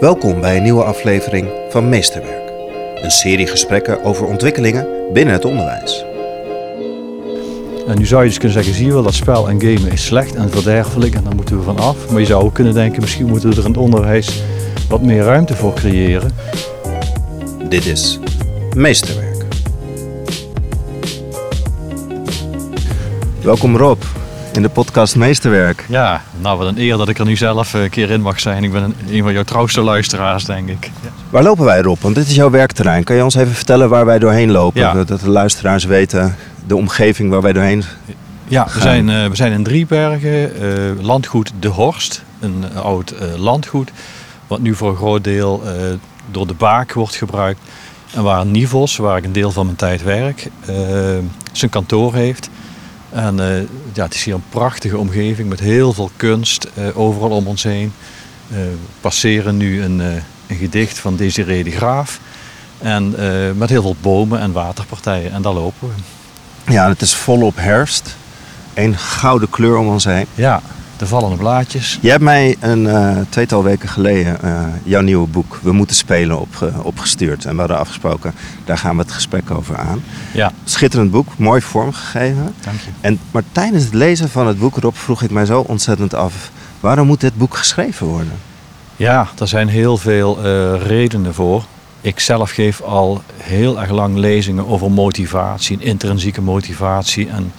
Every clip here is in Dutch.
Welkom bij een nieuwe aflevering van Meesterwerk. Een serie gesprekken over ontwikkelingen binnen het onderwijs. En nu zou je dus kunnen zeggen, zie je wel, dat spel en gamen is slecht en verderfelijk en daar moeten we van af. Maar je zou ook kunnen denken, misschien moeten we er in het onderwijs wat meer ruimte voor creëren. Dit is Meesterwerk. Welkom Rob in de podcast Meesterwerk. Ja, nou wat een eer dat ik er nu zelf een keer in mag zijn. Ik ben een, een van jouw trouwste luisteraars, denk ik. Waar lopen wij Rob? Want dit is jouw werkterrein. Kan je ons even vertellen waar wij doorheen lopen? Ja. Dat de luisteraars weten de omgeving waar wij doorheen Ja, we zijn, eh, we zijn in Driebergen, eh, landgoed De Horst, een eh, oud eh, landgoed. Wat nu voor een groot deel eh, door de Baak wordt gebruikt. En waar Nivos, waar ik een deel van mijn tijd werk, eh, zijn kantoor heeft. En eh, ja, het is hier een prachtige omgeving met heel veel kunst eh, overal om ons heen. Eh, we passeren nu een, een gedicht van Desiree de Graaf. En met heel veel bomen en waterpartijen. En daar lopen we. Ja, het is volop herfst. Een gouden kleur om ons heen. Ja, de vallende blaadjes. Je hebt mij een eh, tweetal weken geleden eh, jouw nieuwe boek We moeten spelen opge- opgestuurd. En we hadden afgesproken, daar gaan we het gesprek over aan. Ja, Schitterend boek, mooi vormgegeven. dank je. En, maar tijdens het lezen van het boek, Rob, vroeg ik mij zo ontzettend af... waarom moet dit boek geschreven worden? Ja, er zijn heel veel eh, redenen voor. Ik zelf geef al heel erg lang lezingen over motivatie, intrinsieke motivatie. En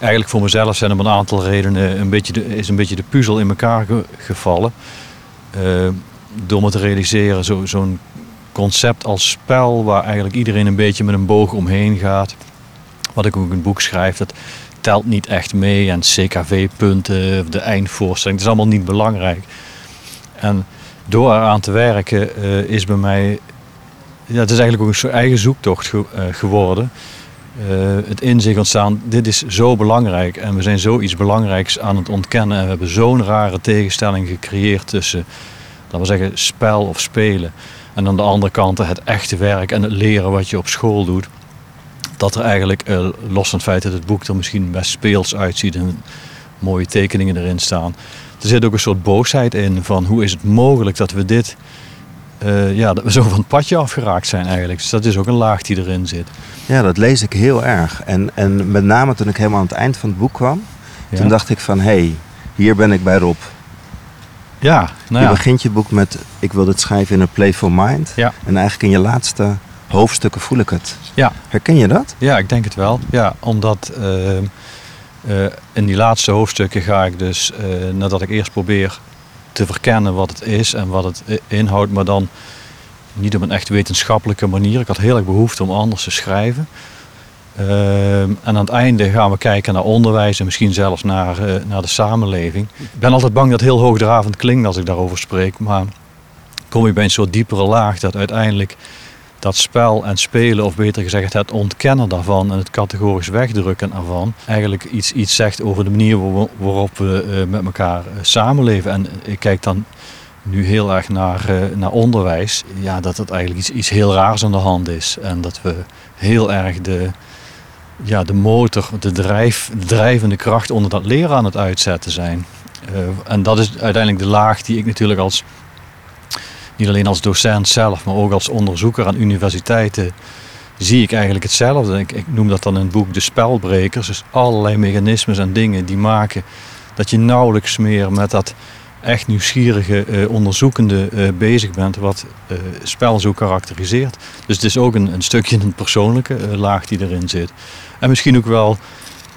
eigenlijk voor mezelf zijn er een aantal redenen een beetje de, is een beetje de puzzel in elkaar ge- gevallen. Eh, door me te realiseren, zo- zo'n concept als spel, waar eigenlijk iedereen een beetje met een boog omheen gaat. Wat ik ook in boek schrijf, dat telt niet echt mee. En CKV-punten, de eindvoorstelling, het is allemaal niet belangrijk. En door eraan te werken eh, is bij mij, ja, het is eigenlijk ook een eigen zoektocht eh, geworden. Eh, het inzicht ontstaan, dit is zo belangrijk en we zijn zoiets belangrijks aan het ontkennen. En we hebben zo'n rare tegenstelling gecreëerd tussen, laten we zeggen, spel of spelen. En aan de andere kant het echte werk en het leren wat je op school doet. Dat er eigenlijk, eh, los van het feit dat het boek er misschien best speels uitziet en mooie tekeningen erin staan. Er zit ook een soort boosheid in van hoe is het mogelijk dat we dit, eh, ja, dat we zo van het padje afgeraakt zijn eigenlijk. Dus dat is ook een laag die erin zit. Ja, dat lees ik heel erg. En, en met name toen ik helemaal aan het eind van het boek kwam... Ja, toen dacht ik van, hé, hey, hier ben ik bij Rob. ja nou Je ja. begint je boek met, ik wil dit schrijven in een playful mind. Ja. En eigenlijk in je laatste hoofdstukken voel ik het. Ja. Herken je dat? Ja, ik denk het wel. Ja, omdat ehm, eh, in die laatste hoofdstukken ga ik dus, eh, nadat ik eerst probeer te verkennen wat het is en wat het inhoudt, maar dan niet op een echt wetenschappelijke manier. Ik had heel erg behoefte om anders te schrijven. Ehm, en aan het einde gaan we kijken naar onderwijs en misschien zelfs naar, eh, naar de samenleving. Ik ben altijd bang dat het heel hoogdravend klinkt als ik daarover spreek, maar kom je bij een soort diepere laag dat uiteindelijk dat spel en spelen, of beter gezegd het ontkennen daarvan en het categorisch wegdrukken ervan, eigenlijk iets, iets zegt over de manier waar- waarop we eh, met elkaar eh, samenleven. En ik kijk dan nu heel erg naar, eh, naar onderwijs, ja, dat het eigenlijk iets, iets heel raars aan de hand is. En dat we heel erg de, ja, de motor, de, drijf, de drijvende kracht onder dat leren aan het uitzetten zijn. En dat is uiteindelijk de laag die ik natuurlijk als niet alleen als docent zelf, maar ook als onderzoeker aan universiteiten zie ik eigenlijk hetzelfde. Ik, ik noem dat dan in het boek de spelbrekers. Dus allerlei mechanismes en dingen die maken dat je nauwelijks meer met dat echt nieuwsgierige, eh, onderzoekende eh, bezig bent, wat eh, spel zo karakteriseert. Dus het is ook een, een stukje een persoonlijke eh, laag die erin zit. En misschien ook wel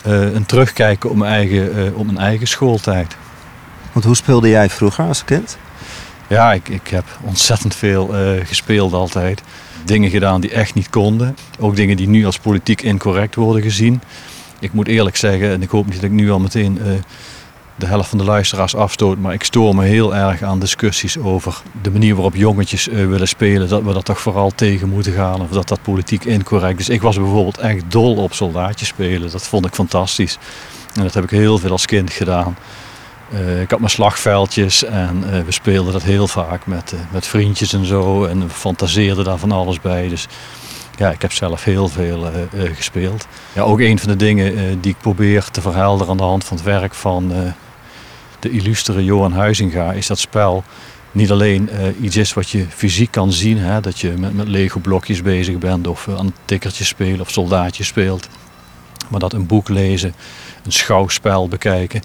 eh, een terugkijken op mijn eigen, eh, op mijn eigen schooltijd. Want hoe speelde jij vroeger als kind? Ja, ik, ik heb ontzettend veel eh, gespeeld altijd. Dingen gedaan die echt niet konden. Ook dingen die nu als politiek incorrect worden gezien. Ik moet eerlijk zeggen, en ik hoop niet dat ik nu al meteen eh, de helft van de luisteraars afstoot, maar ik stoor me heel erg aan discussies over de manier waarop jongetjes eh, willen spelen. Dat we dat toch vooral tegen moeten gaan of dat dat politiek incorrect is. Ik was bijvoorbeeld echt dol op soldaatjes spelen. Dat vond ik fantastisch. En dat heb ik heel veel als kind gedaan. Eh, ik had mijn slagveldjes en eh, we speelden dat heel vaak met, eh, met vriendjes en zo. En we fantaseerden daar van alles bij. Dus ja, ik heb zelf heel veel gespeeld. Ja, ook een van de dingen die ik probeer te verhelderen aan de hand van het werk van de illustere Johan Huizinga is dat spel niet alleen iets is wat je fysiek kan zien, hè, dat je met, met Lego blokjes bezig bent of aan een tikkertje spelen of soldaatje speelt. Maar dat een boek lezen, een schouwspel bekijken,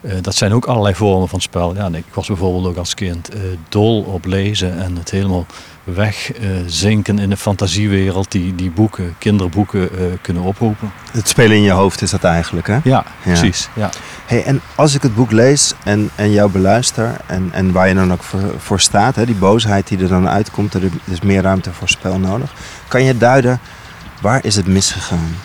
uh, dat zijn ook allerlei vormen van spel. Ja, ik was bijvoorbeeld ook als kind uh, dol op lezen en het helemaal wegzinken uh, in de fantasiewereld die, die boeken, kinderboeken kunnen oproepen. Het spelen in je hoofd is dat eigenlijk, hè? Ja, ja. precies. Ja. Hey, en als ik het boek lees en, en jou beluister en, en waar je dan ook voor, voor staat, hè, die boosheid die er dan uitkomt, er is meer ruimte voor spel nodig. Kan je duiden, waar is het misgegaan?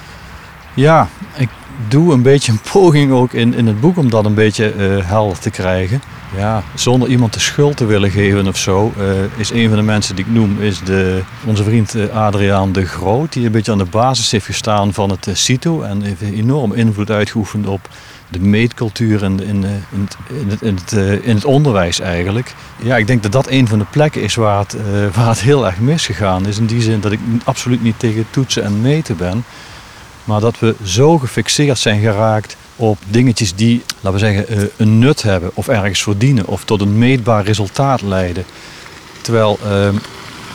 Ja, ik doe een beetje een poging ook in, in het boek om dat een beetje uh, helder te krijgen. Ja, zonder iemand de schuld te willen geven of zo, uh, is een van de mensen die ik noem, is de, onze vriend uh, Adriaan de Groot. Die een beetje aan de basis heeft gestaan van het CITO en heeft enorm invloed uitgeoefend op de meetcultuur in, in, in, het, in, het, in, het, in het onderwijs eigenlijk. Ja, ik denk dat dat een van de plekken is waar het, waar het heel erg misgegaan is. In die zin dat ik absoluut niet tegen toetsen en meten ben. Maar dat we zo gefixeerd zijn geraakt op dingetjes die, laten we zeggen, eh, een nut hebben of ergens voor dienen of tot een meetbaar resultaat leiden. Terwijl uh,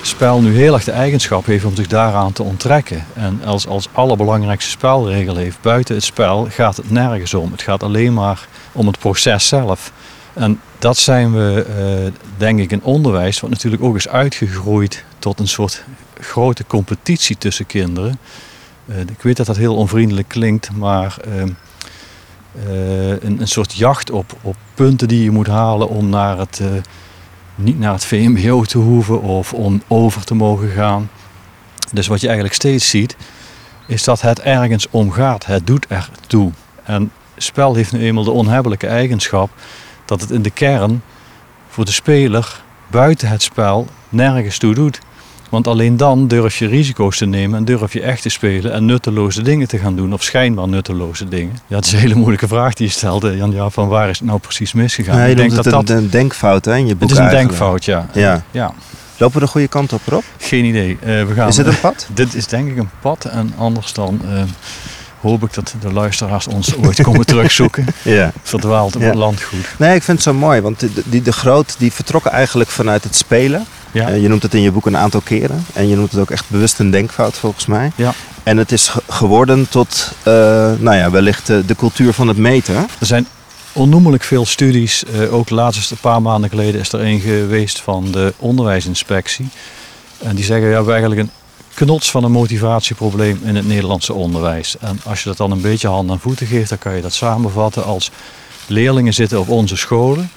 spel nu heel erg de eigenschap heeft om zich daaraan te onttrekken. En als, als allerbelangrijkste spelregel heeft, buiten het spel gaat het nergens om. Het gaat alleen maar om het proces zelf. En dat zijn we, uh, denk ik, in onderwijs, wat natuurlijk ook is uitgegroeid tot een soort grote competitie tussen kinderen. Uh, ik weet dat dat heel onvriendelijk klinkt, maar uh, uh, een, een, soort jacht op, op punten die je moet halen om naar het, niet naar het VMBO te hoeven of om over te mogen gaan. Dus wat je eigenlijk steeds ziet, is dat het ergens om gaat. Het doet ertoe. En spel heeft nu eenmaal de onhebbelijke eigenschap dat het in de kern voor de speler buiten het spel nergens toe doet. Want alleen dan durf je risico's te nemen en durf je echt te spelen en nutteloze dingen te gaan doen, of schijnbaar nutteloze dingen. Ja, het is een hele moeilijke vraag die je stelde, Jan, ja, van waar is het nou precies misgegaan? Nee, ik denk dat het dat een denkfout hè, in je boek Het is een eigenlijk. denkfout, ja. ja. ja. Lopen we de goede kant op, Rob? Geen idee. Uh, we gaan, is het een pad? dit is denk ik een pad en anders dan... Uh, hoop ik dat de luisteraars ons ooit komen terugzoeken. ja. Verdwaald op Ja. het landgoed. Nee, ik vind het zo mooi, want die, de Groot die vertrokken eigenlijk vanuit het spelen. Ja. Eh, je noemt het in je boek een aantal keren. En je noemt het ook echt bewust een denkfout volgens mij. Ja. En het is ge- geworden tot, eh, nou ja, wellicht de, de cultuur van het meten. Er zijn onnoemelijk veel studies. eh, ook laatst een paar maanden geleden is er een geweest van de onderwijsinspectie. En die zeggen, ja, we hebben eigenlijk een knots van een motivatieprobleem in het Nederlandse onderwijs. En als je dat dan een beetje hand en voeten geeft, dan kan je dat samenvatten als leerlingen zitten op onze scholen.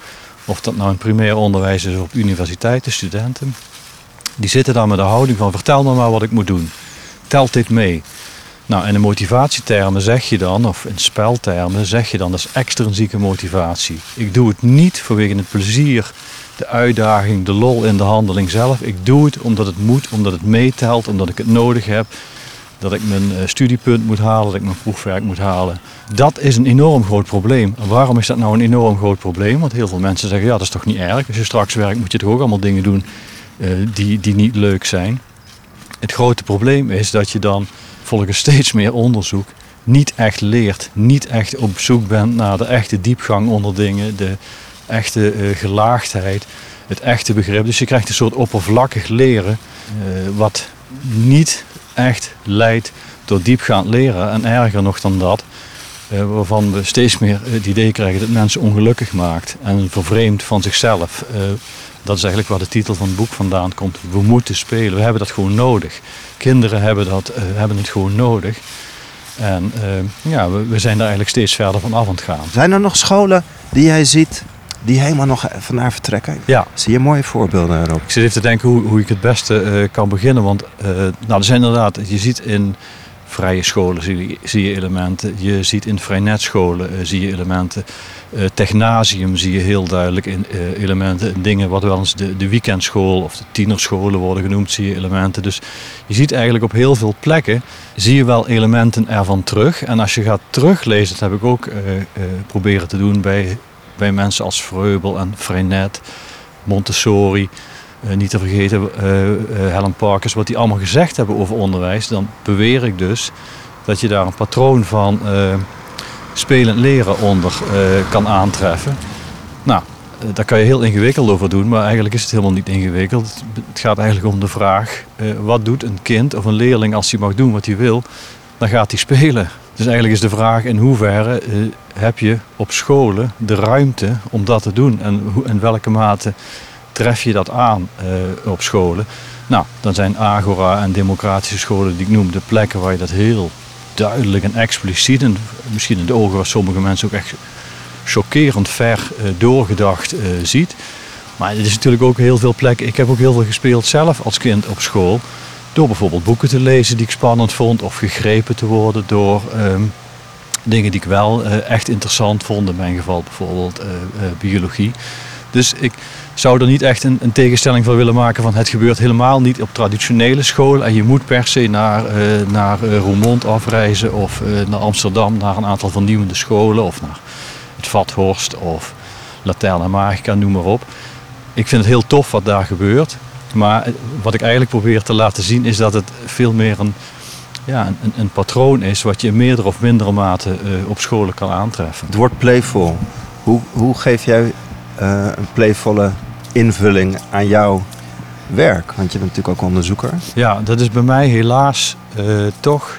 Of dat nou in primair onderwijs is of op universiteiten, studenten. Die zitten dan met de houding van vertel me maar wat ik moet doen. Telt dit mee? Nou, in de motivatietermen zeg je dan, of in speltermen zeg je dan, dat is extrinsieke motivatie. Ik doe het niet vanwege het plezier, de uitdaging, de lol in de handeling zelf. Ik doe het omdat het moet, omdat het meetelt, omdat ik het nodig heb. Dat ik mijn eh, studiepunt moet halen, dat ik mijn proefwerk moet halen. Dat is een enorm groot probleem. En waarom is dat nou een enorm groot probleem? Want heel veel mensen zeggen, ja dat is toch niet erg. Als je straks werkt moet je toch ook allemaal dingen doen eh, die, die niet leuk zijn. Het grote probleem is dat je dan volgens steeds meer onderzoek niet echt leert. Niet echt op zoek bent naar de echte diepgang onder dingen, de echte eh, gelaagdheid, het echte begrip. Dus je krijgt een soort oppervlakkig leren wat niet echt leidt tot diepgaand leren. En erger nog dan dat, eh, waarvan we steeds meer het idee krijgen dat mensen ongelukkig maakt en vervreemd van zichzelf. Eh, dat is eigenlijk waar de titel van het boek vandaan komt. We moeten spelen, we hebben dat gewoon nodig. Kinderen hebben, dat, eh, hebben het gewoon nodig. En ja, we zijn daar eigenlijk steeds verder van af aan het gaan. Zijn er nog scholen die jij ziet die helemaal nog vandaar vertrekken? Ja, Zie je mooie voorbeelden erop? Ik zit even te denken hoe, hoe ik het beste eh, kan beginnen. Want eh, nou, er zijn inderdaad, je ziet in vrije scholen zie je, zie je elementen. Je ziet in vrijnetscholen eh, zie je elementen. Technasium zie je heel duidelijk in elementen. In dingen wat wel eens de, de weekendschool of de tienerscholen worden genoemd, zie je elementen. Dus je ziet eigenlijk op heel veel plekken zie je wel elementen ervan terug. En als je gaat teruglezen, dat heb ik ook proberen te doen bij, bij mensen als Vreubel en Freinet, Montessori. Eh, niet te vergeten eh, Helen Parkers, wat die allemaal gezegd hebben over onderwijs. Dan beweer ik dus dat je daar een patroon van spelend leren onder kan aantreffen. Nou, daar kan je heel ingewikkeld over doen, maar eigenlijk is het helemaal niet ingewikkeld. Het gaat eigenlijk om de vraag, wat doet een kind of een leerling als hij mag doen wat hij wil? Dan gaat hij spelen. Dus eigenlijk is de vraag in hoeverre eh, heb je op scholen de ruimte om dat te doen? En in welke mate tref je dat aan eh, op scholen? Nou, dan zijn Agora en democratische scholen die ik noem de plekken waar je dat heel duidelijk en expliciet en misschien in de ogen van sommige mensen ook echt chockerend ver uh, doorgedacht ziet. Maar er is natuurlijk ook heel veel plekken. Ik heb ook heel veel gespeeld zelf als kind op school. Door bijvoorbeeld boeken te lezen die ik spannend vond. Of gegrepen te worden door um, dingen die ik wel uh, echt interessant vond. In mijn geval bijvoorbeeld biologie. Dus ik zou er niet echt een, een, tegenstelling van willen maken van het gebeurt helemaal niet op traditionele scholen. En je moet per se naar, naar Roermond afreizen of naar Amsterdam naar een aantal vernieuwende scholen. Of naar het Vathorst of Laterna Magica, noem maar op. Ik vind het heel tof wat daar gebeurt. Maar wat ik eigenlijk probeer te laten zien is dat het veel meer een, ja, een, een patroon is wat je in meerdere of mindere mate uh, op scholen kan aantreffen. Het woord playful. Hoe, hoe geef jij uh, een playvolle invulling aan jouw werk? Want je bent natuurlijk ook onderzoeker. Ja, dat is bij mij helaas uh, toch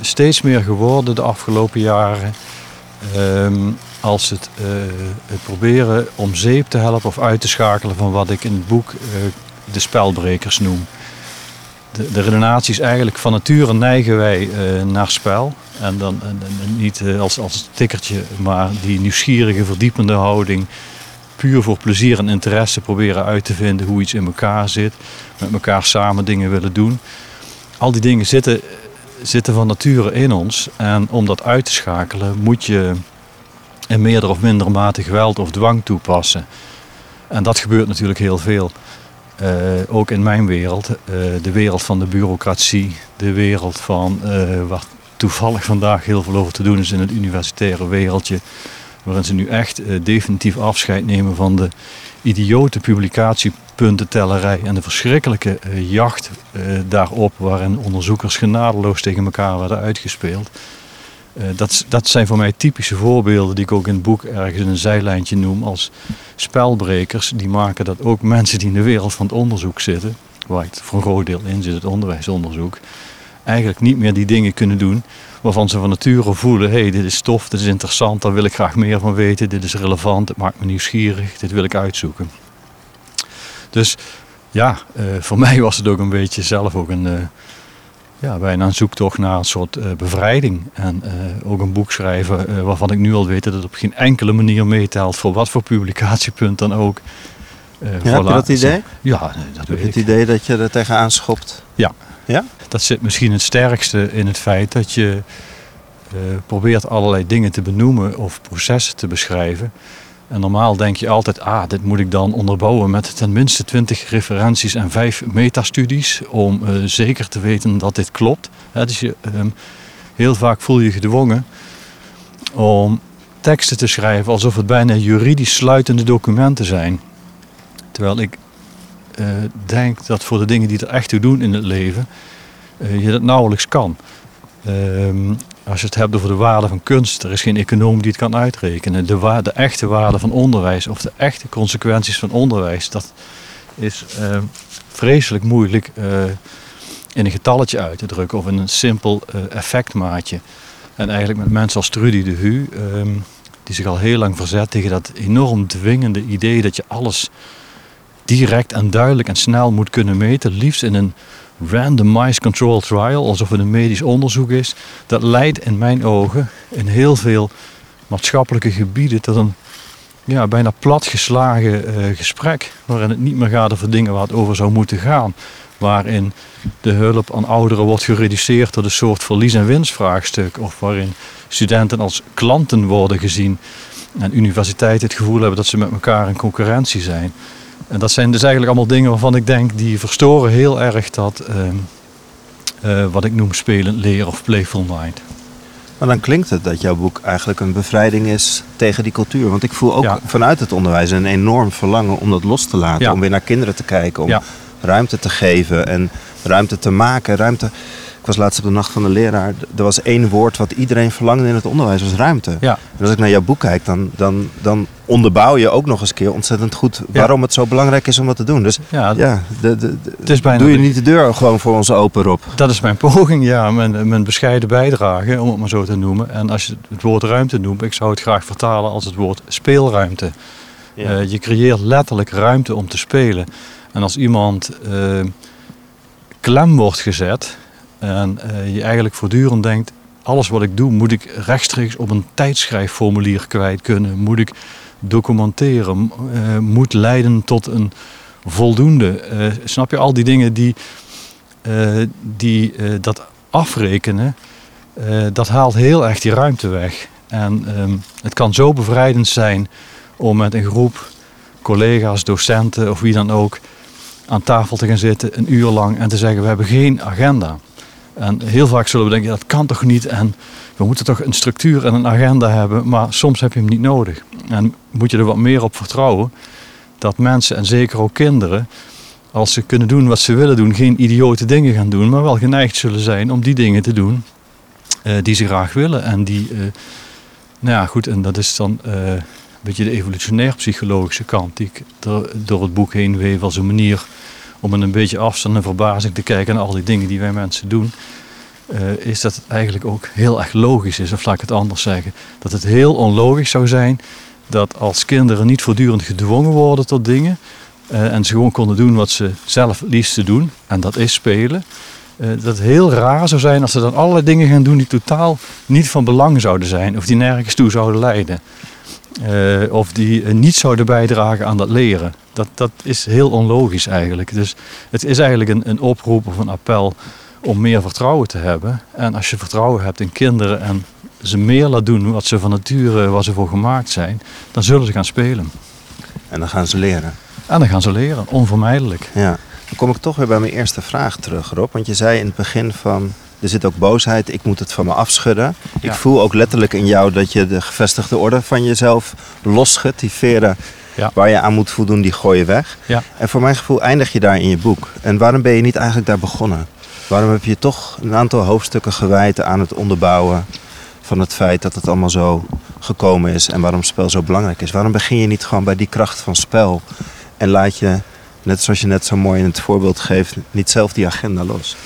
steeds meer geworden de afgelopen jaren. Um, als het, uh, het, proberen om zeep te helpen of uit te schakelen van wat ik in het boek uh, de spelbrekers noem. De, de redenatie is eigenlijk van nature neigen wij uh, naar spel. En dan en niet als, als tikkertje, maar die nieuwsgierige, verdiepende houding. Puur voor plezier en interesse proberen uit te vinden hoe iets in elkaar zit. Met elkaar samen dingen willen doen. Al die dingen zitten zitten van nature in ons. En om dat uit te schakelen moet je in meerdere of mindere mate geweld of dwang toepassen. En dat gebeurt natuurlijk heel veel. Uh, ook in mijn wereld, uh, de wereld van de bureaucratie, de wereld van uh, waar toevallig vandaag heel veel over te doen is in het universitaire wereldje, waarin ze nu echt definitief afscheid nemen van de idiote publicatiepuntentellerij en de verschrikkelijke jacht daarop, waarin onderzoekers genadeloos tegen elkaar werden uitgespeeld. Uh, dat, dat zijn voor mij typische voorbeelden die ik ook in het boek ergens in een zijlijntje noem als spelbrekers. Die maken dat ook mensen die in de wereld van het onderzoek zitten, waar ik voor een groot deel in zit, het onderwijsonderzoek, eigenlijk niet meer die dingen kunnen doen waarvan ze van nature voelen: hé, hey, dit is tof, dit is interessant, daar wil ik graag meer van weten, dit is relevant, het maakt me nieuwsgierig, dit wil ik uitzoeken. Dus ja, uh, voor mij was het ook een beetje zelf ook een, uh, ja, bijna een zoektocht naar een soort uh, bevrijding. En ook een boek schrijven waarvan ik nu al weet dat het op geen enkele manier meetelt voor wat voor publicatiepunt dan ook. ja, heb je dat idee? Ja, dat weet ik. Het idee dat je er tegenaan schopt? Ja, ja? Dat zit misschien het sterkste in het feit dat je probeert allerlei dingen te benoemen of processen te beschrijven. En normaal denk je altijd, ah, dit moet ik dan onderbouwen met ten minste 20 referenties en 5 metastudies om uh, zeker te weten dat dit klopt. Dus je, um, heel vaak voel je gedwongen om teksten te schrijven alsof het bijna juridisch sluitende documenten zijn. Terwijl ik uh, denk dat voor de dingen die er echt toe doen in het leven, uh, je dat nauwelijks kan. Um, als je het hebt over de waarde van kunst, er is geen econoom die het kan uitrekenen. De, waarde, de echte waarde van onderwijs of de echte consequenties van onderwijs, dat is uh, vreselijk moeilijk in een getalletje uit te drukken of in een simpel effectmaatje. En eigenlijk met mensen als Trudy de Hu, um, die zich al heel lang verzet tegen dat enorm dwingende idee dat je alles direct en duidelijk en snel moet kunnen meten, liefst in een randomized control trial, alsof het een medisch onderzoek is, dat leidt in mijn ogen in heel veel maatschappelijke gebieden tot een ja, bijna platgeslagen uh, gesprek, waarin het niet meer gaat over dingen waar het over zou moeten gaan. Waarin de hulp aan ouderen wordt gereduceerd tot een soort verlies- en winstvraagstuk, of waarin studenten als klanten worden gezien en universiteiten het gevoel hebben dat ze met elkaar in concurrentie zijn. En dat zijn dus eigenlijk allemaal dingen waarvan ik denk die verstoren heel erg dat uh, uh, wat ik noem spelen, leren of playful mind. Maar dan klinkt het dat jouw boek eigenlijk een bevrijding is tegen die cultuur. Want ik voel ook ja. vanuit het onderwijs een enorm verlangen om dat los te laten. Ja. Om weer naar kinderen te kijken, om ja. ruimte te geven. En ruimte te maken. Ruimte. Ik was laatst op de Nacht van de Leraar. Er was één woord wat iedereen verlangde in het onderwijs, was ruimte. Ja. En als ik naar jouw boek kijk, dan, dan, dan onderbouw je ook nog eens een keer ontzettend goed waarom het zo belangrijk is om dat te doen. Dus Ja, ja, de, de, de- het is bijna doe je niet de deur gewoon voor ons open, Rob. Dat is mijn poging, ja. Mijn, mijn bescheiden bijdrage, om het maar zo te noemen. En als je het woord ruimte noemt, ik zou het graag vertalen als het woord speelruimte. Eh, je creëert letterlijk ruimte om te spelen. En als iemand eh, klem wordt gezet en eh, je eigenlijk voortdurend denkt, alles wat ik doe moet ik rechtstreeks op een tijdschrijfformulier kwijt kunnen. Moet ik documenteren, eh, moet leiden tot een voldoende. Eh, snap je al die dingen die, die dat afrekenen, dat haalt heel erg die ruimte weg. En ehm, het kan zo bevrijdend zijn om met een groep collega's, docenten of wie dan ook aan tafel te gaan zitten een uur lang en te zeggen we hebben geen agenda. En heel vaak zullen we denken dat kan toch niet en we moeten toch een structuur en een agenda hebben, maar soms heb je hem niet nodig. En moet je er wat meer op vertrouwen dat mensen en zeker ook kinderen als ze kunnen doen wat ze willen doen, geen idiote dingen gaan doen, maar wel geneigd zullen zijn om die dingen te doen eh, die ze graag willen. En die, eh, nou ja, goed, en dat is dan eh, een beetje de evolutionair-psychologische kant die ik door, door het boek heen weef als een manier om een beetje afstand en verbazing te kijken naar al die dingen die wij mensen doen. eh, is dat het eigenlijk ook heel erg logisch is, of laat ik het anders zeggen. Dat het heel onlogisch zou zijn dat als kinderen niet voortdurend gedwongen worden tot dingen, eh, en ze gewoon konden doen wat ze zelf liefste doen. En dat is spelen. eh, dat het heel raar zou zijn als ze dan allerlei dingen gaan doen die totaal niet van belang zouden zijn. Of die nergens toe zouden leiden. Eh, of die eh, niet zouden bijdragen aan dat leren. Dat, dat is heel onlogisch eigenlijk. Dus het is eigenlijk een, een oproep of een appel om meer vertrouwen te hebben. En als je vertrouwen hebt in kinderen en ze meer laat doen wat ze van nature, waar ze voor gemaakt zijn, dan zullen ze gaan spelen. En dan gaan ze leren. En dan gaan ze leren, onvermijdelijk. Ja. Dan kom ik toch weer bij mijn eerste vraag terug, Rob. Want je zei in het begin van, er zit ook boosheid, ik moet het van me afschudden. Ik voel ook letterlijk in jou dat je de gevestigde orde van jezelf losschudt. Die veren Ja. waar je aan moet voldoen, die gooi je weg. Ja. En voor mijn gevoel eindig je daar in je boek. En waarom ben je niet eigenlijk daar begonnen? Waarom heb je toch een aantal hoofdstukken gewijd aan het onderbouwen van het feit dat het allemaal zo gekomen is en waarom spel zo belangrijk is? Waarom begin je niet gewoon bij die kracht van spel en laat je, net zoals je net zo mooi in het voorbeeld geeft, niet zelf die agenda los?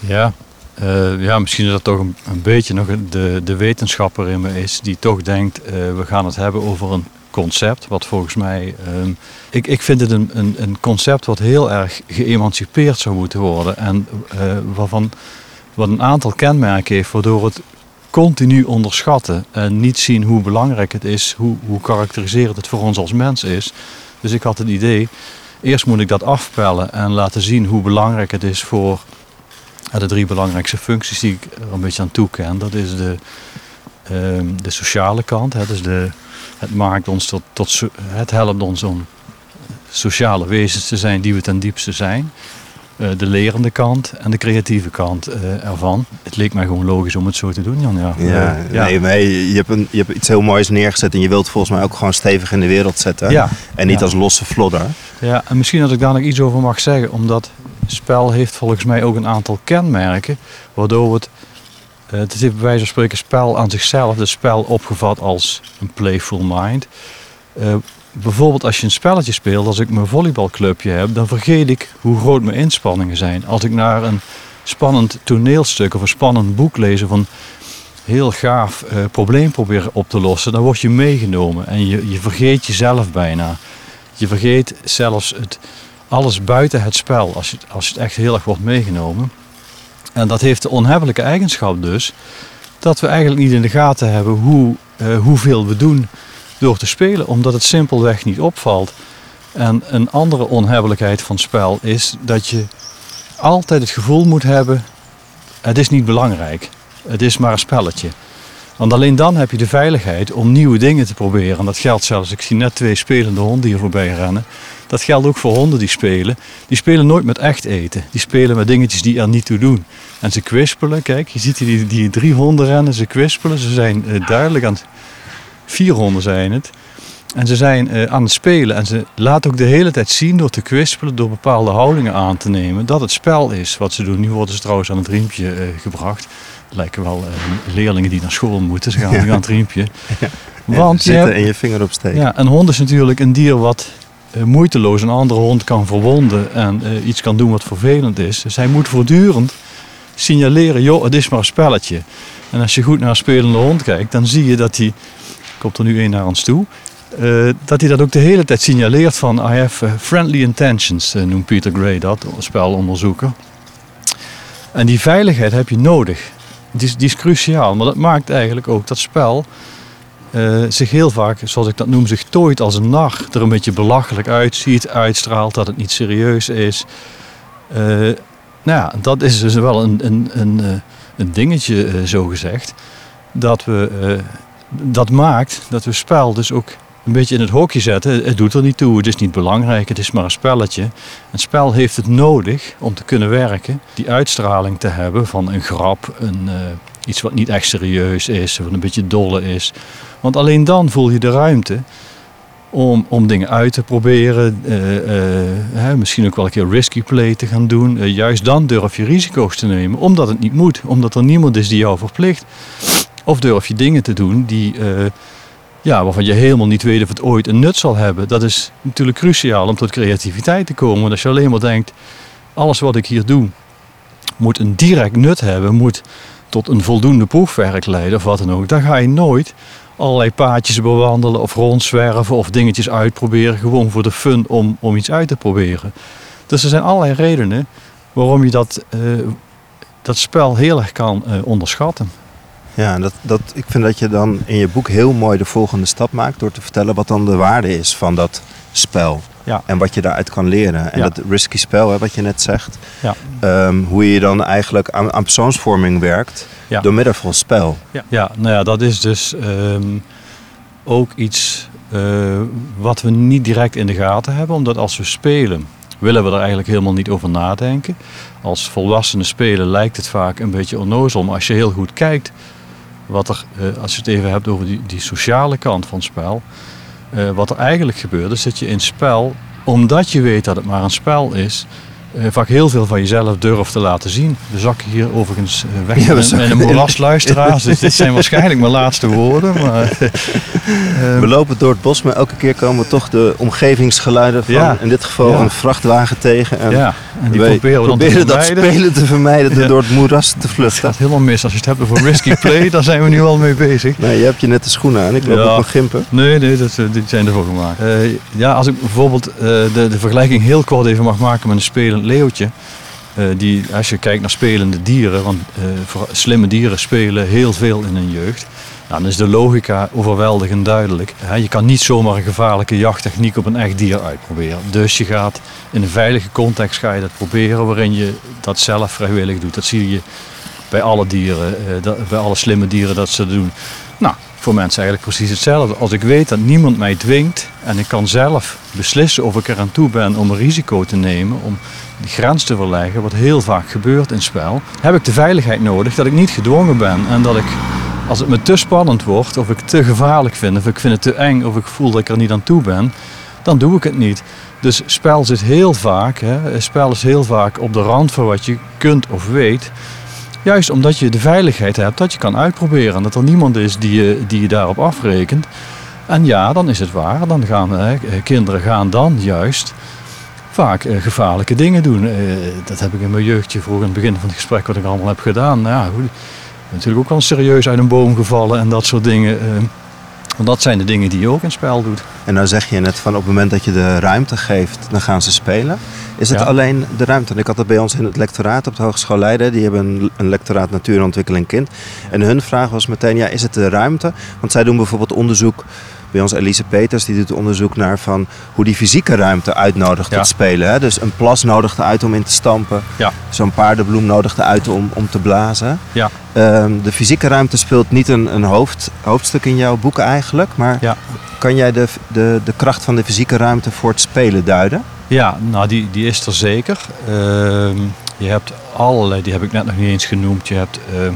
Ja, eh, ja misschien is dat toch een, een beetje nog de, de wetenschapper in me is die toch denkt, eh, we gaan het hebben over een concept, wat volgens mij, ehm, ik, ik vind het een, een, een concept wat heel erg geëmancipeerd zou moeten worden en eh, waarvan wat een aantal kenmerken heeft, waardoor het continu onderschatten en niet zien hoe belangrijk het is, hoe, hoe karakteriserend het voor ons als mens is. Dus ik had het idee, eerst moet ik dat afpellen en laten zien hoe belangrijk het is voor de drie belangrijkste functies die ik er een beetje aan toeken. Dat is de, ehm, de sociale kant. Hè, dus de, het, maakt ons tot, tot, so- het helpt ons om sociale wezens te zijn die we ten diepste zijn. Eh, de lerende kant en de creatieve kant eh, ervan. Het leek mij gewoon logisch om het zo te doen, Jan. Ja, Ja, ja. Nee, maar je, je hebt een, je hebt iets heel moois neergezet en je wilt volgens mij ook gewoon stevig in de wereld zetten. Ja, En niet ja. als losse flodder. Ja, en misschien dat ik daar nog iets over mag zeggen, omdat spel heeft volgens mij ook een aantal kenmerken, waardoor het, eh, het is bij wijze van spreken spel aan zichzelf, het spel opgevat als een playful mind. Eh, bijvoorbeeld als je een spelletje speelt, als ik mijn volleybalclubje heb, dan vergeet ik hoe groot mijn inspanningen zijn. Als ik naar een spannend toneelstuk of een spannend boek lees een heel gaaf eh, probleem probeer op te lossen, dan word je meegenomen en je, je vergeet jezelf bijna. Je vergeet zelfs het, alles buiten het spel als je, als het echt heel erg wordt meegenomen. En dat heeft de onhebbelijke eigenschap dus dat we eigenlijk niet in de gaten hebben hoe, eh, hoeveel we doen door te spelen, omdat het simpelweg niet opvalt. En een andere onhebbelijkheid van spel is dat je altijd het gevoel moet hebben: het is niet belangrijk, het is maar een spelletje. Want alleen dan heb je de veiligheid om nieuwe dingen te proberen. En dat geldt zelfs, ik zie net twee spelende honden hier voorbij rennen. Dat geldt ook voor honden die spelen. Die spelen nooit met echt eten. Die spelen met dingetjes die er niet toe doen. En ze kwispelen, kijk, je ziet hier die, die drie honden rennen, ze kwispelen. Ze zijn eh, duidelijk aan het... Vier honden zijn het. En ze zijn eh, aan het spelen en ze laten ook de hele tijd zien door te kwispelen, door bepaalde houdingen aan te nemen, dat het spel is wat ze doen. Nu worden ze trouwens aan het riempje eh, gebracht. Lijken wel eh, leerlingen die naar school moeten. Ze gaan nu aan het riempje. Want je zitten en je vinger opsteken. Ja, een hond is natuurlijk een dier wat eh, moeiteloos een andere hond kan verwonden en eh, iets kan doen wat vervelend is. Dus hij moet voortdurend signaleren, joh, het is maar een spelletje. En als je goed naar een spelende hond kijkt, dan zie je dat hij, komt er nu één naar ons toe, uh, dat hij dat ook de hele tijd signaleert van I have friendly intentions, noemt Peter Gray dat, spelonderzoeker. En die veiligheid heb je nodig. Die is, cruciaal, maar dat maakt eigenlijk ook dat spel uh, zich heel vaak, zoals ik dat noem, zich tooit als een nar. Er een beetje belachelijk uitziet, uitstraalt dat het niet serieus is. Uh, nou ja, dat is dus wel een, een, een, eh, een dingetje, uh, zo gezegd. Dat, we, dat maakt dat we spel dus ook een beetje in het hokje zetten. Het doet er niet toe, het is niet belangrijk, het is maar een spelletje. Een spel heeft het nodig om te kunnen werken, die uitstraling te hebben van een grap, een, iets wat niet echt serieus is, wat een beetje dolle is. Want alleen dan voel je de ruimte om, om dingen uit te proberen. Uh, uh, misschien ook wel een keer risky play te gaan doen. Juist dan durf je risico's te nemen, omdat het niet moet. Omdat er niemand is die jou verplicht. Of durf je dingen te doen die, ja, waarvan je helemaal niet weet of het ooit een nut zal hebben. Dat is natuurlijk cruciaal om tot creativiteit te komen. Want als je alleen maar denkt, alles wat ik hier doe moet een direct nut hebben, moet tot een voldoende proefwerk leiden of wat dan ook. Dan ga je nooit allerlei paadjes bewandelen of rondzwerven of dingetjes uitproberen. Gewoon voor de fun om, om iets uit te proberen. Dus er zijn allerlei redenen waarom je dat, uh, dat spel heel erg kan uh, onderschatten. Ja, dat, dat, ik vind dat je dan in je boek heel mooi de volgende stap maakt door te vertellen wat dan de waarde is van dat spel. Ja. En wat je daaruit kan leren. En dat risky spel, hè, wat je net zegt. Ja. Um, hoe je dan eigenlijk aan, aan persoonsvorming werkt door middel van spel. Ja, ja nou ja, dat is dus um, ook iets uh, wat we niet direct in de gaten hebben. Omdat als we spelen, willen we er eigenlijk helemaal niet over nadenken. Als volwassenen spelen lijkt het vaak een beetje onnozel. Maar als je heel goed kijkt, wat er, uh, als je het even hebt over die, die sociale kant van het spel. Uh, wat er eigenlijk gebeurt, is dat je in spel, omdat je weet dat het maar een spel is, vaak heel veel van jezelf durft te laten zien. We zakken hier overigens uh, weg ja, met een moerasluisteraars. dus dit zijn waarschijnlijk mijn laatste woorden. Maar, uh, we lopen door het bos, maar elke keer komen toch de omgevingsgeluiden van ja, in dit geval ja. een vrachtwagen tegen. En ja, en die proberen we proberen te dat spelen te vermijden door door het moeras te vluchten. Het gaat helemaal mis. Als je het hebt over risky play, daar zijn we nu al mee bezig. Nee, je hebt je net de schoenen aan. Ik loop ook nog gimpen. Nee, nee, dat, die zijn ervoor gemaakt. ja, als ik bijvoorbeeld de, de vergelijking heel kort even mag maken met een spelend leeuwtje. Uh, die, als je kijkt naar spelende dieren, want uh, slimme dieren spelen heel veel in hun jeugd. Dan is de logica overweldigend duidelijk. je kan niet zomaar een gevaarlijke jachttechniek op een echt dier uitproberen. Dus je gaat in een veilige context ga je dat proberen waarin je dat zelf vrijwillig doet. Dat zie je bij alle dieren, uh, dat, bij alle slimme dieren dat ze doen. Nou, voor mensen eigenlijk precies hetzelfde. Als ik weet dat niemand mij dwingt en ik kan zelf beslissen of ik eraan toe ben om een risico te nemen, om die grens te verleggen, wat heel vaak gebeurt in spel, heb ik de veiligheid nodig dat ik niet gedwongen ben en dat ik, als het me te spannend wordt, of ik te gevaarlijk vind, of ik vind het te eng, of ik voel dat ik er niet aan toe ben, dan doe ik het niet. Dus spel zit heel vaak, hè, spel is heel vaak op de rand van wat je kunt of weet. Juist omdat je de veiligheid hebt dat je kan uitproberen. En dat er niemand is die je, die je daarop afrekent. En ja, dan is het waar. Dan gaan hè, kinderen gaan dan juist vaak eh, gevaarlijke dingen doen. Eh, dat heb ik in mijn jeugdje vroeg in het begin van het gesprek wat ik allemaal heb gedaan. Nou, ja, natuurlijk ook wel serieus uit een boom gevallen en dat soort dingen. Eh, want dat zijn de dingen die je ook in spel doet. En nou zeg je net van op het moment dat je de ruimte geeft, dan gaan ze spelen. Is het alleen de ruimte? ik had het bij ons in het lectoraat op de Hogeschool Leiden. Die hebben een, een lectoraat natuur ontwikkeling kind. En hun vraag was meteen, ja, is het de ruimte? Want zij doen bijvoorbeeld onderzoek bij ons Elise Peters, die doet onderzoek naar van hoe die fysieke ruimte uitnodigt tot spelen. Hè? Dus een plas nodigt uit om in te stampen. Ja. Zo'n paardenbloem nodigt uit om, om te blazen. Ja. Ehm, de fysieke ruimte speelt niet een, een hoofd, hoofdstuk in jouw boek eigenlijk. Maar ja. kan jij de, de, de kracht van de fysieke ruimte voor het spelen duiden? Ja, nou die, die is er zeker. Ehm, je hebt allerlei, die heb ik net nog niet eens genoemd. Je hebt ehm,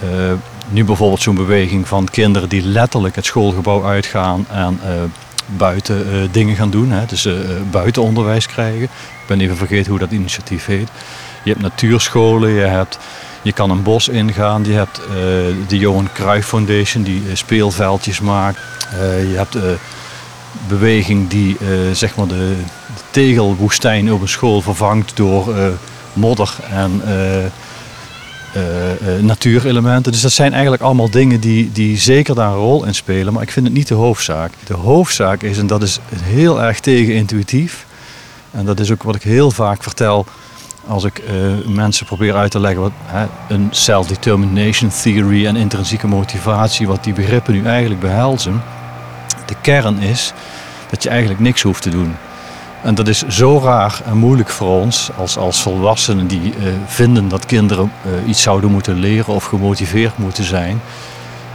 eh, nu bijvoorbeeld zo'n beweging van kinderen die letterlijk het schoolgebouw uitgaan en uh, buiten uh, dingen gaan doen. Hè? Dus uh, buitenonderwijs krijgen. Ik ben even vergeten hoe dat initiatief heet. Je hebt natuurscholen, je, hebt, je kan een bos ingaan. Je hebt de Johan Cruijff Foundation die speelveldjes maakt. je hebt beweging die zeg maar de, de, tegelwoestijn op een school vervangt door modder en natuurelementen. Dus dat zijn eigenlijk allemaal dingen die, die zeker daar een rol in spelen. Maar ik vind het niet de hoofdzaak. De hoofdzaak is, en dat is heel erg tegenintuïtief. En dat is ook wat ik heel vaak vertel als ik uh, mensen probeer uit te leggen wat hè, een self-determination theory en intrinsieke motivatie, wat die begrippen nu eigenlijk behelzen. De kern is dat je eigenlijk niks hoeft te doen. En dat is zo raar en moeilijk voor ons als, als volwassenen die uh, vinden dat kinderen uh, iets zouden moeten leren of gemotiveerd moeten zijn.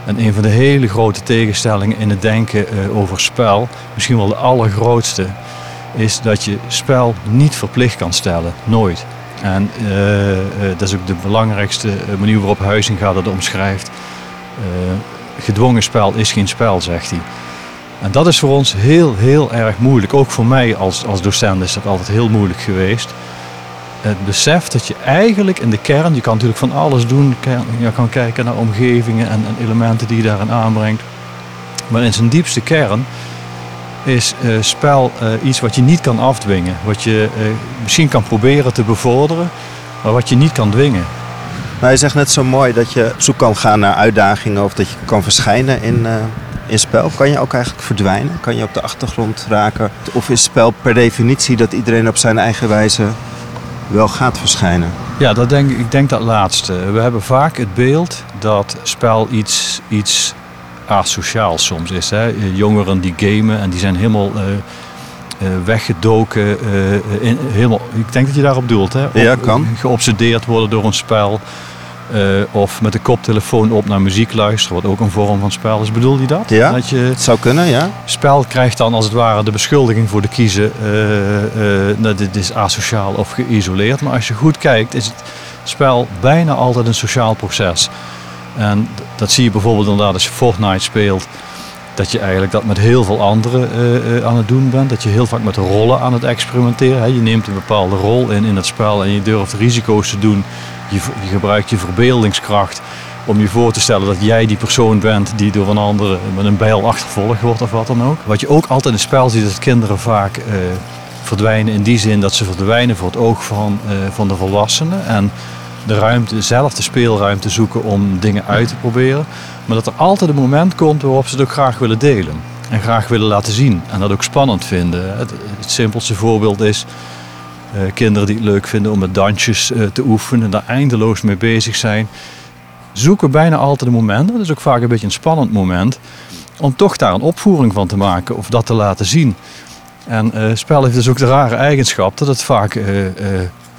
En een van de hele grote tegenstellingen in het denken uh, over spel, misschien wel de allergrootste, is dat je spel niet verplicht kan stellen. Nooit. En dat is ook de belangrijkste manier waarop Huizinga dat omschrijft. gedwongen spel is geen spel, zegt hij. En dat is voor ons heel, heel erg moeilijk. Ook voor mij als, als docent is dat altijd heel moeilijk geweest. Het besef dat je eigenlijk in de kern, je kan natuurlijk van alles doen. Je kan kijken naar omgevingen en, en elementen die je daarin aanbrengt. Maar in zijn diepste kern is uh, spel uh, iets wat je niet kan afdwingen. Wat je uh, misschien kan proberen te bevorderen, maar wat je niet kan dwingen. Nou, je zegt net zo mooi dat je op zoek kan gaan naar uitdagingen of dat je kan verschijnen in, in spel? Kan je ook eigenlijk verdwijnen? Kan je op de achtergrond raken? Of is spel per definitie dat iedereen op zijn eigen wijze wel gaat verschijnen? Ja, dat denk, ik denk dat laatste. We hebben vaak het beeld dat spel iets, iets asociaals soms is. Hè? Jongeren die gamen en die zijn helemaal uh, uh, weggedoken. Uh, in, helemaal, ik denk dat je daarop doelt. Hè? ja, kan. Geobsedeerd worden door een spel. Uh, of met de koptelefoon op naar muziek luisteren, wat ook een vorm van spel is. Bedoel je dat? Ja, dat je het zou kunnen, ja. Spel krijgt dan als het ware de beschuldiging voor de kiezen. Uh, uh, dit is asociaal of geïsoleerd. Maar als je goed kijkt, is het spel bijna altijd een sociaal proces. En dat zie je bijvoorbeeld inderdaad als je Fortnite speelt. Dat je eigenlijk dat met heel veel anderen aan het doen bent. Dat je heel vaak met rollen aan het experimenteren. Hè. Je neemt een bepaalde rol in in het spel en je durft risico's te doen je, je gebruikt je verbeeldingskracht om je voor te stellen dat jij die persoon bent die door een andere met een bijl achtervolgd wordt of wat dan ook. Wat je ook altijd in het spel ziet, is dat kinderen vaak uh, verdwijnen in die zin dat ze verdwijnen voor het oog van, uh, van de volwassenen. En de ruimte, zelf de speelruimte zoeken om dingen uit te proberen. Maar dat er altijd een moment komt waarop ze het ook graag willen delen. En graag willen laten zien. En dat ook spannend vinden. Het, simpelste voorbeeld is kinderen die het leuk vinden om met dansjes uh, te oefenen, daar eindeloos mee bezig zijn. Zoeken bijna altijd een moment, dat is ook vaak een beetje een spannend moment, om toch daar een opvoering van te maken of dat te laten zien. En uh, spel heeft dus ook de rare eigenschap dat het vaak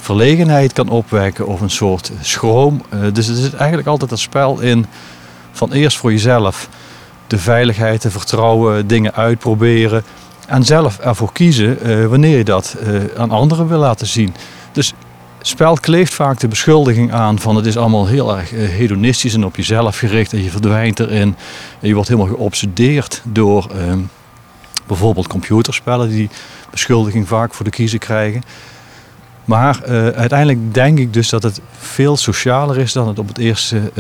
verlegenheid kan opwekken of een soort schroom. dus het is eigenlijk altijd dat spel in van eerst voor jezelf de veiligheid, te vertrouwen, dingen uitproberen en zelf ervoor kiezen uh, wanneer je dat uh, aan anderen wil laten zien. Dus spel kleeft vaak de beschuldiging aan van het is allemaal heel erg uh, hedonistisch en op jezelf gericht en je verdwijnt erin. En je wordt helemaal geobsedeerd door ehm, bijvoorbeeld computerspellen die beschuldiging vaak voor de kiezer krijgen. Maar uiteindelijk denk ik dus dat het veel socialer is dan het op het eerste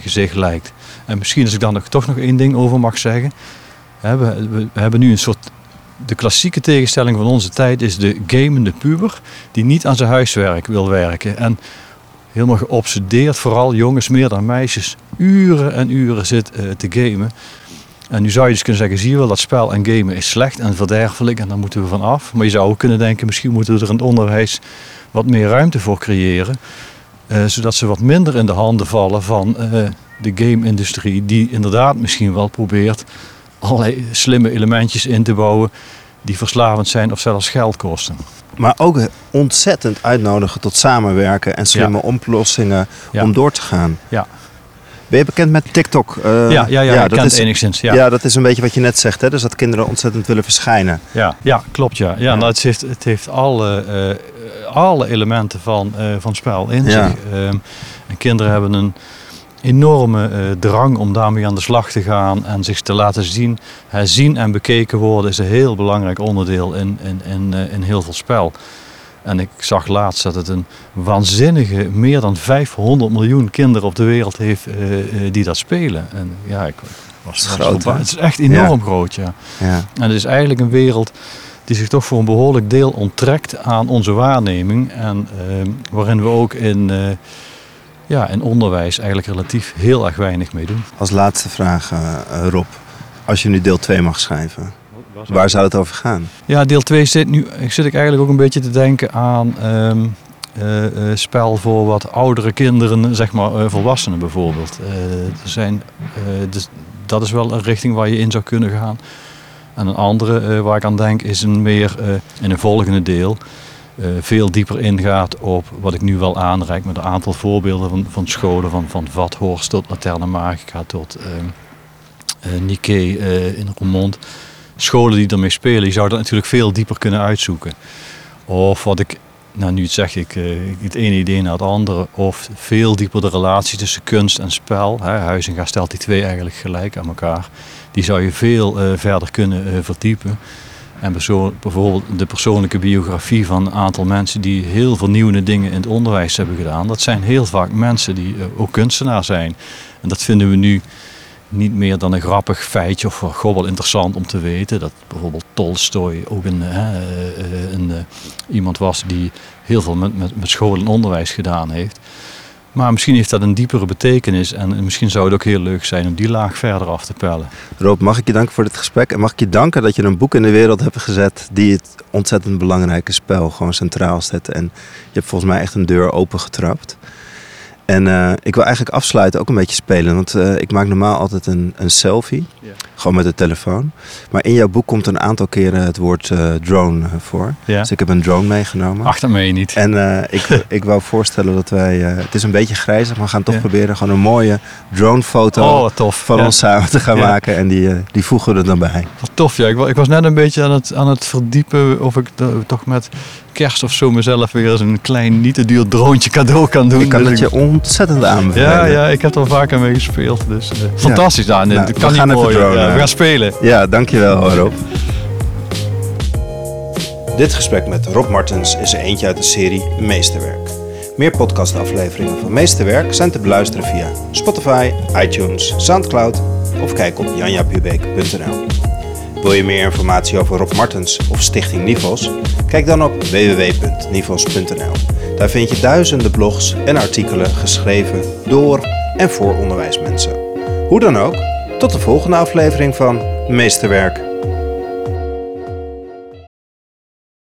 gezicht lijkt. En misschien als ik dan toch nog één ding over mag zeggen. We, we hebben nu een soort de klassieke tegenstelling van onze tijd is de gamende puber die niet aan zijn huiswerk wil werken. En helemaal geobsedeerd, vooral jongens meer dan meisjes, uren en uren zit uh, te gamen. En nu zou je dus kunnen zeggen, zie je wel, dat spel en gamen is slecht en verderfelijk en daar moeten we van af. Maar je zou ook kunnen denken, misschien moeten we er in het onderwijs wat meer ruimte voor creëren. Uh, zodat ze wat minder in de handen vallen van uh, de game-industrie, die inderdaad misschien wel probeert allerlei slimme elementjes in te bouwen die verslavend zijn of zelfs geld kosten. Maar ook ontzettend uitnodigen tot samenwerken en slimme ja. oplossingen ja. om door te gaan. Ja. Ben je bekend met TikTok? Uh, ja, ja, ja, ja dat is enigszins. Ja. ja, dat is een beetje wat je net zegt. Hè? Dus dat kinderen ontzettend willen verschijnen. Ja, ja klopt. Ja. Ja, Nou, het, heeft, het heeft alle, uh, alle elementen van, uh, van spel in zich. Um, en kinderen hebben een enorme eh, drang om daarmee aan de slag te gaan en zich te laten zien. Herzien en bekeken worden is een heel belangrijk onderdeel in, in, in, eh, in heel veel spel. En ik zag laatst dat het een waanzinnige, meer dan 500 miljoen kinderen op de wereld heeft eh, die dat spelen. En ja, ik was was groot? Het is echt enorm groot, ja. Ja. En het is eigenlijk een wereld die zich toch voor een behoorlijk deel onttrekt aan onze waarneming. En eh, waarin we ook in, ja, in onderwijs eigenlijk relatief heel erg weinig mee doen. Als laatste vraag, eh, eh, Rob. Als je nu deel 2 mag schrijven, waar zou het over gaan? Ja, deel 2 zit nu zit ik eigenlijk ook een beetje te denken aan ehm, eh, spel voor wat oudere kinderen, zeg maar volwassenen bijvoorbeeld. Er zijn, dus dat is wel een richting waar je in zou kunnen gaan. En een andere waar ik aan denk is een meer in een volgende deel veel dieper ingaat op wat ik nu wel aanreik met een aantal voorbeelden van, van scholen, van, van Vathorst tot Materne Magica tot ehm eh, Nike eh, in Roermond scholen die ermee spelen, je zou dat natuurlijk veel dieper kunnen uitzoeken. Of wat ik, nou nu zeg ik, eh, het ene idee naar het andere, of veel dieper de relatie tussen kunst en spel. Hè, Huizinga stelt die twee eigenlijk gelijk aan elkaar. Die zou je veel eh, verder kunnen eh, verdiepen. En bijvoorbeeld de persoonlijke biografie van een aantal mensen die heel vernieuwende dingen in het onderwijs hebben gedaan. Dat zijn heel vaak mensen die eh, ook kunstenaar zijn. En dat vinden we nu niet meer dan een grappig feitje of uh, goh, wel interessant om te weten. Dat bijvoorbeeld Tolstoy ook een, hè, eh, eh, een, eh, iemand was die heel veel met, met, met school en onderwijs gedaan heeft. Maar misschien heeft dat een diepere betekenis en misschien zou het ook heel leuk zijn om die laag verder af te pellen. Rob, mag ik je danken voor dit gesprek? En mag ik je danken dat je een boek in de wereld hebt gezet die het ontzettend belangrijke spel gewoon centraal zet. En je hebt volgens mij echt een deur opengetrapt. En eh, ik wil eigenlijk afsluiten ook een beetje spelen. Want eh, ik maak normaal altijd een, een selfie. Gewoon met de telefoon. Maar in jouw boek komt een aantal keren het woord eh, drone voor. Ja? Dus ik heb een drone meegenomen. Ach, dat meen je niet. En ik, ik wou voorstellen dat wij... het is een beetje grijzig, maar we gaan toch proberen gewoon een mooie dronefoto Oh, tof. van ons samen te gaan maken. En die, die voegen we er dan bij. Wat tof, ja. Ik, ik was net een beetje aan het, aan het verdiepen of ik to- toch met kerst of zo mezelf weer eens een klein, niet te duur droontje cadeau kan doen. Ik kan Dus het je ontzettend aanbevelen. Ja, ja, ik heb er vaker mee gespeeld. Dus, eh, fantastisch, ja. nee, Nou, dat we kan gaan niet mooier. Ja, we gaan spelen. Ja, dankjewel Rob. Dit gesprek met Rob Martens is er eentje uit de serie Meesterwerk. Meer podcastafleveringen van Meesterwerk zijn te beluisteren via Spotify, iTunes, Soundcloud of kijk op janjapubeek.nl. Wil je meer informatie over Rob Martens of Stichting Nivos? Kijk dan op www.nivos.nl. Daar vind je duizenden blogs en artikelen geschreven door en voor onderwijsmensen. Hoe dan ook, tot de volgende aflevering van Meesterwerk.